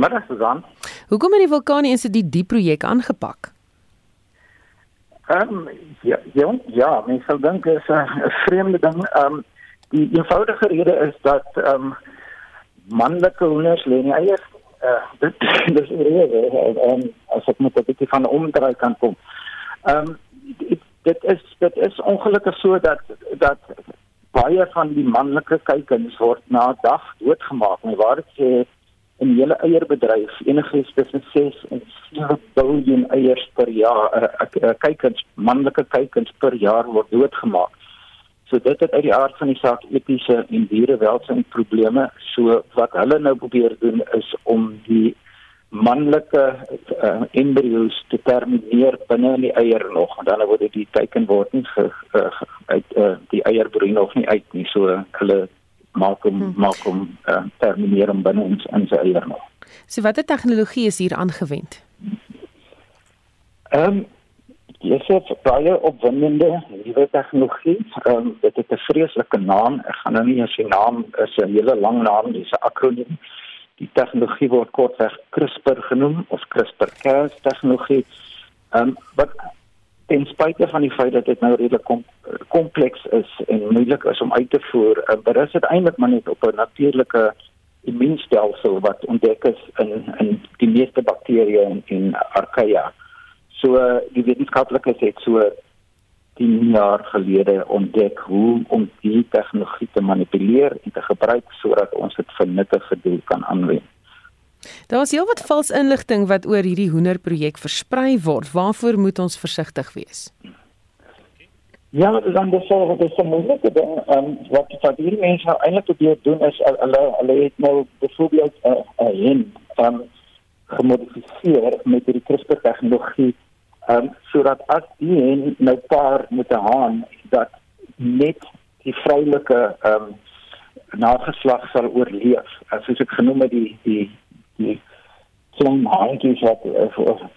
Middag Susan. Hoekom het die Vulkanie Instituut die projek aangepak? Ehm um, ja, ja, ja, mens sou dink is 'n vreemde ding. Ehm um, die eenvoudige rede is dat ehm um, manlike hoenders lê nie eiers uh, dit *laughs* dis rede en as ek met 'n bietjie van omdraai kan kom. Ehm um, dit is dit is ongelukkig so dat dat baie van die manlike kuikens word na dag doodgemaak. My waarheid sê in hele eierbedryf enigiets tussen 6 en 7 biljoen eiers per jaar uh, kuikens manlike kuikens per jaar word doodgemaak. So dit het uit die aard van die saak etiese en dierewelsyn probleme. So wat hulle nou probeer doen is om die manlike uh, embrio's te termineer binne in die eier nog. En dan word die teiken word nie ge, uh, uit uh, die eierbroei nog nie uit nie. So hulle maak hom hmm. maak hom uh, termineer hom binne ons in sy eier nog. So watter tegnologie is hier aangewend? Ehm um, Dit is baie opwindende nuwe tegnologie. Ehm um, dit het 'n vreeslike naam. Ek gaan nou nie eens die naam is 'n hele lang naam, dis 'n akroniem. Die tegnologie word kortweg CRISPR genoem of CRISPR-Cas tegnologie. Ehm um, wat ten spyte van die feit dat dit nou redelik kom, kompleks is en moeilik is om uit te voer, uh, berus dit eintlik maar net op 'n natuurlike immuunstelsel wat ontdek is in in die meeste bakterieë en in archaea. So die wetenskaplikes het so 10 jaar gelede ontdek hoe om die tegnologie te manipuleer en te gebruik sodat ons dit vir nuttige doel kan aanwend. Daar is heelwat vals inligting wat oor hierdie hoenderprojek versprei word. Waarvoor moet ons versigtig wees? Ja, dan dis so wat is 'n moeilike ding. Ehm um, wat wat hierdie mense nou eintlik probeer doen is hulle hulle het nou byvoorbeeld 'n uh, 'n hen van gemodifiseer met die CRISPR tegnologie. Ehm um, sodat as die hen nou paar met 'n haan dat net die vroulike ehm um, nageslag sal oorleef. As soos ek genoem het die die die klein haantjies wat uh,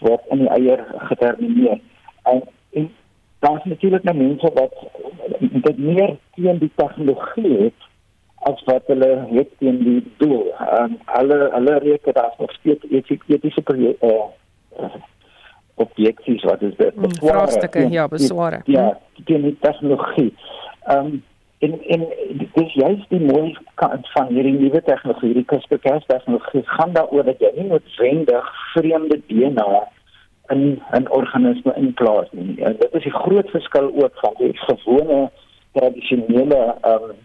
word in die eier getermineer. En, en dan is natuurlik nou mense wat dit meer teen die tegnologie het as wat hulle het teen die doel. Um, hulle hulle reken daar nog steeds etiese uh, uh, objektief wat is dit? Vraagstukke ja, besware. Ja, teen die tegnologie. Ehm um, en en dis juist die mooi kant van hierdie nuwe tegnologie, hierdie CRISPR-Cas tegnologie, gaan daaroor dat jy nie noodwendig vreemde DNA in 'n organisme inplaas nie. En dit is die groot verskil ook van die gewone tradisionele ehm um,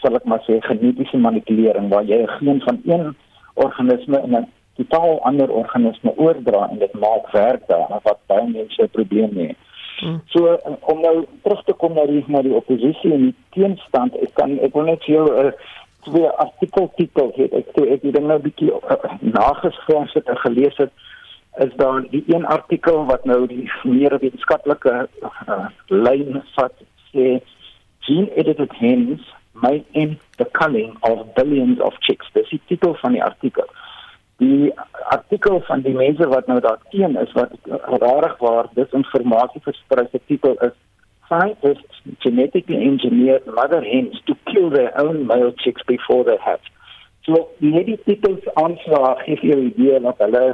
sal ek maar sê genetiese manipulering waar jy 'n geen van een organisme in 'n totaal ander organisme oordra en dit maak werk daar wat baie mense 'n probleem het. Hmm. So om nou terug te kom na die na die oppositie en die teenstand, ek kan ek wil net vir jou 'n uh, twee artikel titels het. Ek toe ek dit nou 'n bietjie uh, nageskryf het en gelees het is daar die een artikel wat nou die meer wetenskaplike uh, lyn vat sê gene edited hens may end the culling of billions of chicks. Dis die titel van die artikel die artikel van die mense wat nou daar teen is wat rarig waar dis informasie versprei se titel is scientists genetically engineered mother hens to kill their own male chicks before they hatch so hierdie titels aanslag gee vir jou idee dat hulle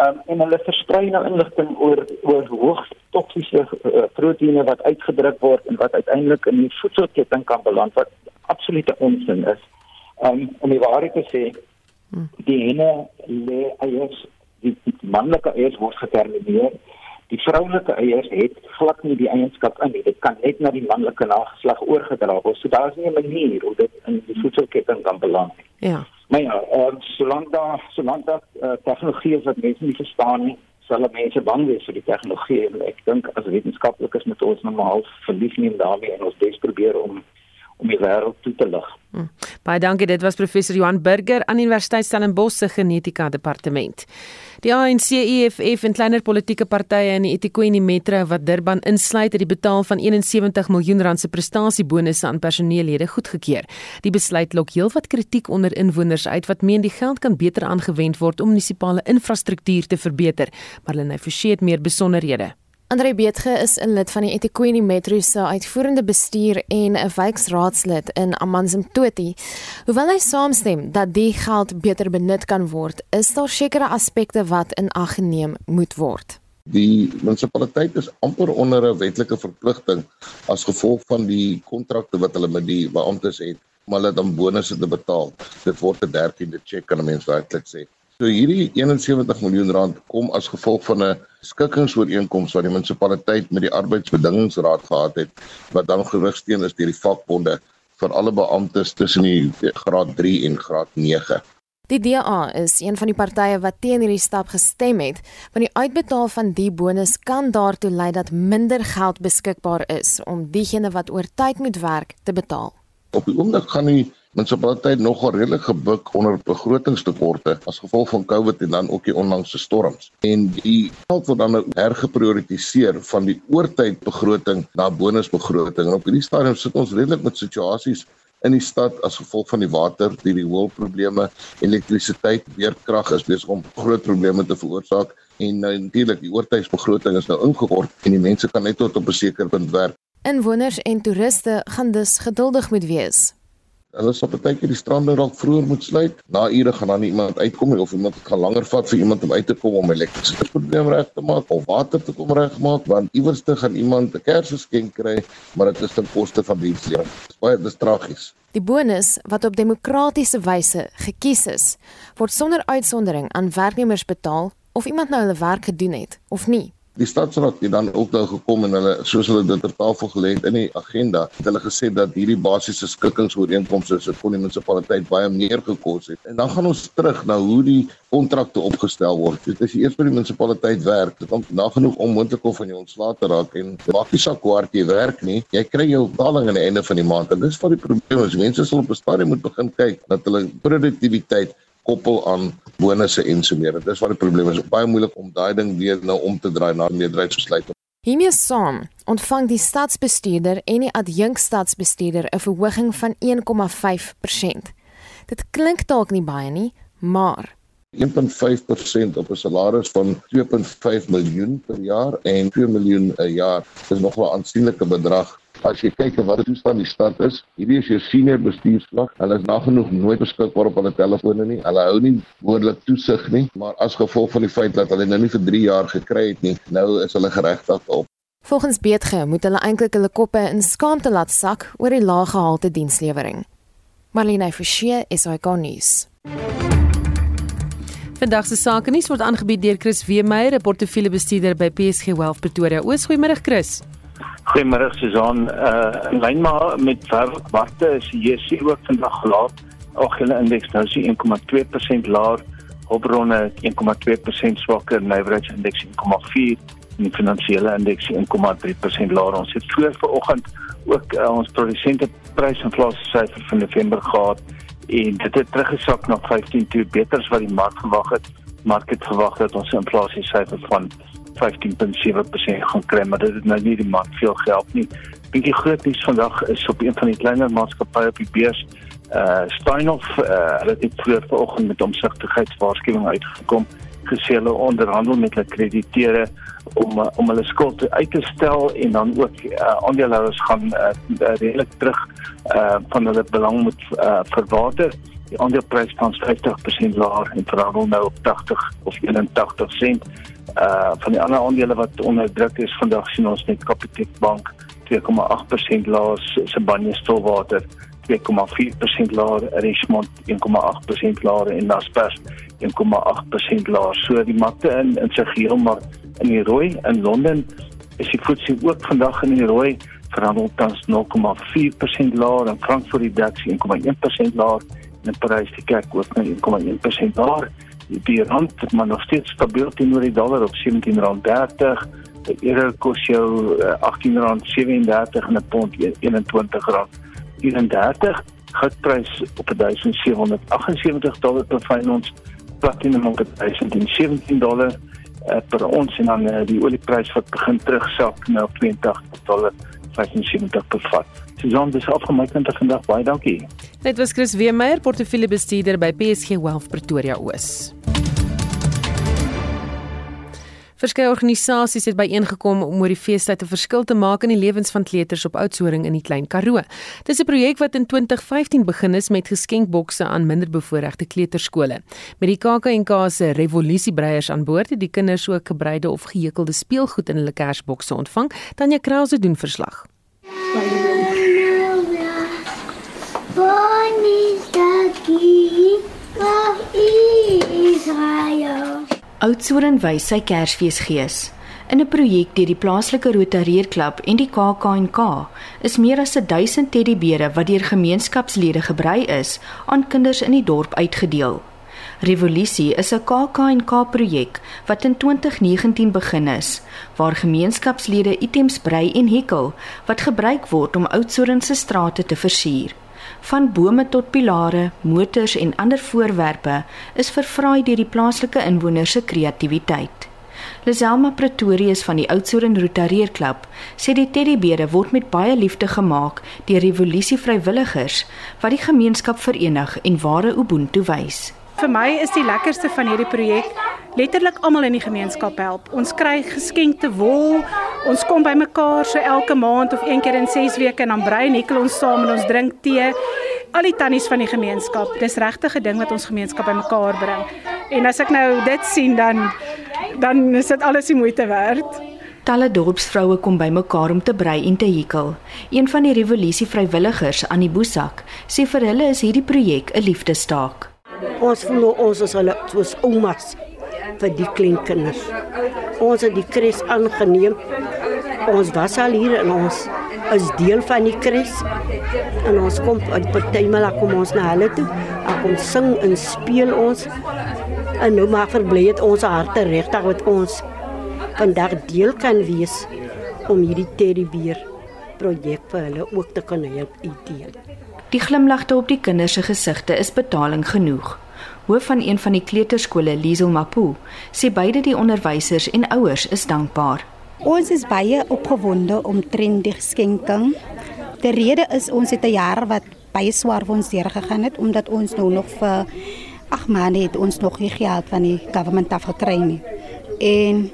Um, en hulle versprei nou inligting oor oor hoogs toksiese uh, proteïene wat uitgedruk word en wat uiteindelik in die voedselketting kan beland wat absolute onsin is. Um, om die waarheid te sê, Die henne lê eiers, die, die manlike eiers word getermineer. Die vroulike eiers het glad nie die eienskap in nie. Dit kan net na die manlike nageslag oorgedra word. So daar is nie 'n manier hoe dit in die voedselketting kan beland nie. Ja. Maar ja, uh, solank daar solank daar uh, tegnologie is wat mense nie verstaan nie, sal mense bang wees vir die tegnologie en ek dink as wetenskaplikes moet ons maar half verlief neem daarmee en ons bes probeer om om die wêreld toe te lig. Hmm. Baie dankie, dit was professor Johan Burger aan Universiteit Stellenbosch se genetika departement. Die ANC EFF en kleiner politieke partye in die eThekwini Metro wat Durban insluit het die betaal van 71 miljoen rand se prestasiebonusse aan personeellede goedgekeur. Die besluit lok heelwat kritiek onder inwoners uit wat meen die geld kan beter aangewend word om munisipale infrastruktuur te verbeter. Marlene Forsie het meer besonderhede. Andre Beetge is 'n lid van die eThekwini Metro se uitvoerende bestuur en 'n wijkraadslid in Amanzimtoti. Hoewel hy saamstem dat die geld beter benut kan word, is daar sekere aspekte wat in ag geneem moet word. Die munisipaliteit is amper onder 'n wetlike verpligting as gevolg van die kontrakte wat hulle met die beamptes het om hulle dan bonusse te betaal. Dit word 'n 13de cheque kan 'n mens werklik sê. So hierdie 71 miljoen rand kom as gevolg van 'n skikkingsooreenkoms wat die munisipaliteit met die arbeidsbedingingsraad gehad het wat dan gerigsteen is deur die vakbonde vir alle beamptes tussen die graad 3 en graad 9. Die DA is een van die partye wat teen hierdie stap gestem het, want die uitbetaal van die bonus kan daartoe lei dat minder geld beskikbaar is om diegene wat oor tyd moet werk te betaal. Op die oomblik gaan die munisipaliteit nogal redelik gebuk onder begrotingstekorte as gevolg van COVID en dan ook die onlangse storms. En die geld word dan nou hergeprioritiseer van die oortydbegroting na bonusbegroting. En op hierdie stadium sit ons redelik met situasies in die stad as gevolg van die water, die rioolprobleme, elektrisiteit, weerkrag is besig om groot probleme te veroorsaak en nou natuurlik die oortydsbegroting is nou ingekort en die mense kan net tot op 'n sekere punt werk. Inwoners en toeriste gaan dus geduldig moet wees. Hulle sal baie keer die strande dalk vroeër moet sluit. Na ure gaan dan iemand uitkom of iemand gaan langer vat vir iemand om uit te kom om elektrisiteitsprobleem reg te maak of water te kom regmaak want iewers te gaan iemand 'n Kersgeskenk kry, maar dit is ten koste van dienslewering. Dit is baie dis tragies. Die bonus wat op demokratiese wyse gekies is, word sonder uitsondering aan werknemers betaal of iemand nou hulle werk gedoen het of nie. Die stadsraad het dan ook nou gekom en hulle soos hulle dit ter tafel gelê het in die agenda, het hulle gesê dat hierdie basiese skikkingsooreenkomste se vir die munisipaliteit baie meer gekos het. En dan gaan ons terug na hoe die kontrakte opgestel word. Dit is eers vir die munisipaliteit werk. Dit kom nagenoeg onmoontlik om van jou ontslae te raak en maak nie saak hard jy werk nie. Jy kry jou betaling aan die einde van die maand en dis wat die probleem is. Mense sal op 'n stadium moet begin kyk dat hulle produktiwiteit koppel aan bonusse en so meer. Dit is wat die probleem is. Baie moeilik om daai ding weer nou om te draai na meerderheidsbesluit. Hiermee saam ontvang die stadsbestuurder en die adjunkstadsbestuurder 'n verhoging van 1,5%. Dit klink dalk nie baie nie, maar 1.5% op 'n salaris van 2.5 miljoen per jaar en 2 miljoen 'n jaar. Dis nog 'n aansienlike bedrag As jy kyk wat die toestand die stad is, hierdie is jou senior bestuurslag. Hulle is nagenoeg nooit beskikbaar op hulle telefone nie. Hulle hou nie woordelik toesig nie, maar as gevolg van die feit dat hulle nou nie vir 3 jaar gekry het nie, nou is hulle geregtig op. Volgens Beetge moet hulle eintlik hulle koppe in skaamte laat sak oor die lae gehalte dienslewering. Marlene Forsie is hy konnies. Vandag se sake nuus word aangebied deur Chris Weemeyer, 'n portefeuljebestuurder by PSG Wealth Pretoria. Oos, goeiemôre Chris. Goeiemôre Susan. Uh in lyn maar met warte is die JSE ook vandag laat. Algehele indeks nou sien 1,2% laer, hulpbronne 1,2% swakker, leverage indeks 1,4 en die finansiële indeks 1,3% laer. Ons het voor vanoggend ook uh, ons produsente prysinflasie syfer van November gehad en dit het teruggesak na 15 toe beter as wat die mark verwag het. Mark het verwag dat ons inflasie syfer van 15.7% gaan kry, maar dit het nou nie die mark veel gehelp nie. Dink die groot nuus vandag is op een van die kleiner maatskappye op die beurs, uh Steinhoff, uh hulle het vroeër vanoggend met omsigtigheidswaarskuwing uitgekom gesê hulle onderhandel met hulle krediteure om uh, om hulle skuld uit te stel en dan ook uh, aandeelhouers gaan uh, redelik terug uh van hulle belang moet uh, verwater die aandeleprys staan 50% laer en verhandel nou op 80 of 81 sent. Uh van die ander aandele wat onder druk is vandag sien ons net Capitec Bank 2,8% laer, Sibanye Stillwater 2,4% laer, Richmond 1,8% laer en Naspers 1,8% laer. So die markte in in sy geheel maar in die rooi in Londen is die FTSE ook vandag in die rooi verhandel tans 0,4% laer en Frankfurt die DAX 1,1% laer Parys die kerk ook met 1,1% daar. Die rand het maar nog steeds stabiel teenoor die dollar op R17.30. Die euro kos jou R18.37 en 'n pond R21 34 goudprys op 1778 dollar per fyn ons platinum op 1017 dollar uh, per ons en dan uh, die olieprys wat begin terugsak na 82 dollar 75 per vat. Susan, dis afgemaak net vandag baie dankie. Dit was Chris Weemeyer, portefeuljebestuurder by PSG Wealth Pretoria Oos. Verskeie organisasies het byeengekom om oor die feestyd 'n verskil te maak in die lewens van kleuters op Oudtshoorn in die Klein Karoo. Dis 'n projek wat in 2015 begin is met geskenkbokse aan minderbevoorregte kleuterskole. Met die KAK&K se revolutiebreiers aan boord het die kinders ook gebreide of gehekelde speelgoed in hulle kersbokse ontvang. Tanya Krause doen verslag. Bonnie Staki, Israel. Oudtshoorn wys sy Kersfeesgees. In 'n projek deur die plaaslike Rotarierklub en die KAK&K is meer as 1000 teddybere wat deur gemeenskapslede gebrei is aan kinders in die dorp uitgedeel. Revolusie is 'n KAK&K projek wat in 2019 begin is waar gemeenskapslede items brei en hekel wat gebruik word om Oudtshoorn se strate te versier van bome tot pilare, motors en ander voorwerpe is vervraai deur die plaaslike inwoners se kreatiwiteit. Liselma Pretorius van die Oudtshoorn Rotarier Klub sê die teddybere word met baie liefde gemaak deur revolusie vrywilligers wat die gemeenskap verenig en ware ubuntu wys. Vir my is die lekkerste van hierdie projek letterlik almal in die gemeenskap help. Ons kry geskenkte wol. Ons kom bymekaar so elke maand of een keer in 6 weke en dan brei en hekel ons saam en ons drink tee. Al die tannies van die gemeenskap. Dis regtig 'n ding wat ons gemeenskap bymekaar bring. En as ek nou dit sien dan dan is dit alles die moeite werd. Talle dorpsvroue kom bymekaar om te brei en te hekel. Een van die revolusie vrywilligers aan die Boesak sê vir hulle is hierdie projek 'n liefdestaak. Ons voel ons is hulle soos oumas vir die klein kinders. Ons het die kres aangeneem. Ons was al hier en ons is deel van die kres. En ons kom uit partymal kom ons na hulle toe. Ons kom sing en speel ons. En nou maar verbly het ons harte regtig met ons vandag deel kan wees om hierdie teddybeer projek vir hulle ook te kan help uitdeel. Die glimlagte op die kinders se gesigte is betaling genoeg hoof van een van die kleuterskole, Liesel Mapu, sê beide die onderwysers en ouers is dankbaar. Ons is baie opgewonde om trend die geskenking. Die rede is ons het 'n jaar wat baie swaar vir ons deurgegaan het omdat ons nou nog vir ag man het ons nog nie geld van die government af gekry nie. En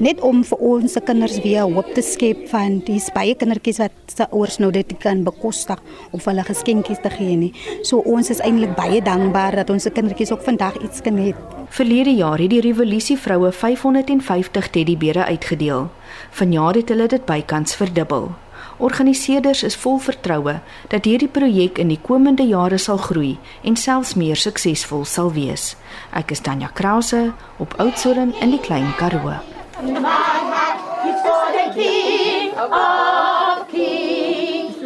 net om vir ons se kinders weer hoop te skep van die baie kindertjies wat se ouers nou dit kan bekostig of hulle geskenkies te gee nie. So ons is eintlik baie dankbaar dat ons se kindertjies ook vandag iets kan hê. Verlede jaar het die revolusie vroue 550 teddybere uitgedeel. Vanjaar het hulle dit bykans verdubbel. Organiseerders is vol vertroue dat hierdie projek in die komende jare sal groei en selfs meer suksesvol sal wees. Ek is Tanya Krause op Oudtshoorn in die Klein Karoo. My heart is for the King of Kings.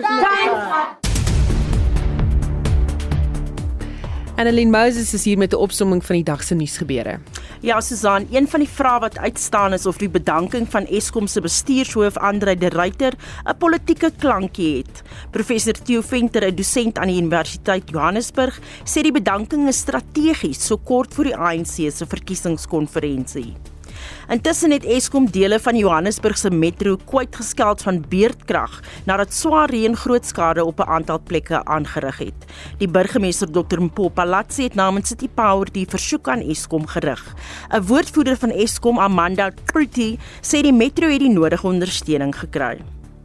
Annelien Moses is hier met 'n opsomming van die dag se nuusgebeure. Ja, Susan, een van die vrae wat uitstaan is of die bedanking van Eskom se bestuurshoof Andre de Ruyter 'n politieke klankie het. Professor Theo Venter, 'n dosent aan die Universiteit Johannesburg, sê die bedanking is strategies so kort voor die ANC se verkiesingskonferensie. Intussen het Eskom dele van Johannesburg se metro kwyt geskeld van beerdkrag nadat swaar reën groot skade op 'n aantal plekke aangerig het. Die burgemeester Dr Mpopalatsi het namens City Power die versoek aan Eskom gerig. 'n Woordvoerder van Eskom, Amanda Kruti, sê die metro het die nodige ondersteuning gekry.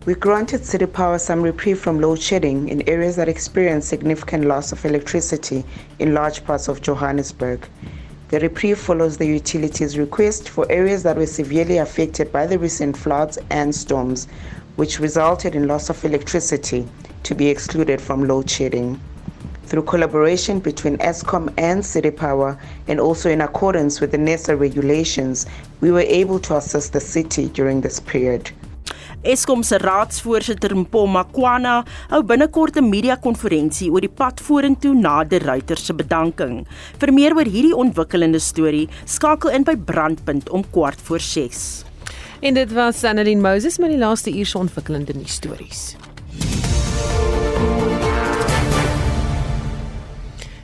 We granted City Power some reprieve from load shedding in areas that experienced significant loss of electricity in large parts of Johannesburg. The reprieve follows the utilities' request for areas that were severely affected by the recent floods and storms, which resulted in loss of electricity to be excluded from load shedding. Through collaboration between ESCOM and City Power, and also in accordance with the NESA regulations, we were able to assist the city during this period. Eskom se raadsvoorsitter Mpoma Kwana hou binnekort 'n media-konferensie oor die pad vorentoe na die ruiter se bedanking. Vir meer oor hierdie ontwikkelende storie, skakel in by Brandpunt om kwart voor 6. En dit was Annelien Moses met die laaste uur se ontwikkelende nuus stories.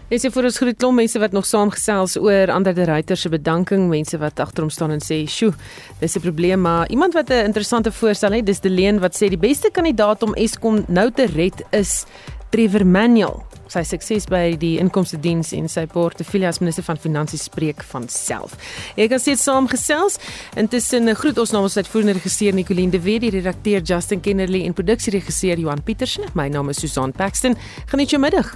Dis hier vir ons groet klomp mense wat nog saamgesels oor ander die ryter se bedanking, mense wat agter hom staan en sê, "Sjoe, dis 'n probleem," maar iemand wat 'n interessante voorstel het, dis Deleen wat sê die beste kandidaat om Eskom nou te red is Trevor Manuel. Sy sukses by die inkomste diens en sy portefeulje as minister van finansies spreek van self. Ek kan steeds saamgesels. Intussen groet ons namens uitvoerende regisseur Nicoline de Wet, die redakteur Justin Kennerly en produksieregisseur Johan Pietersen. My naam is Susan Paxton. Geniet jou middag.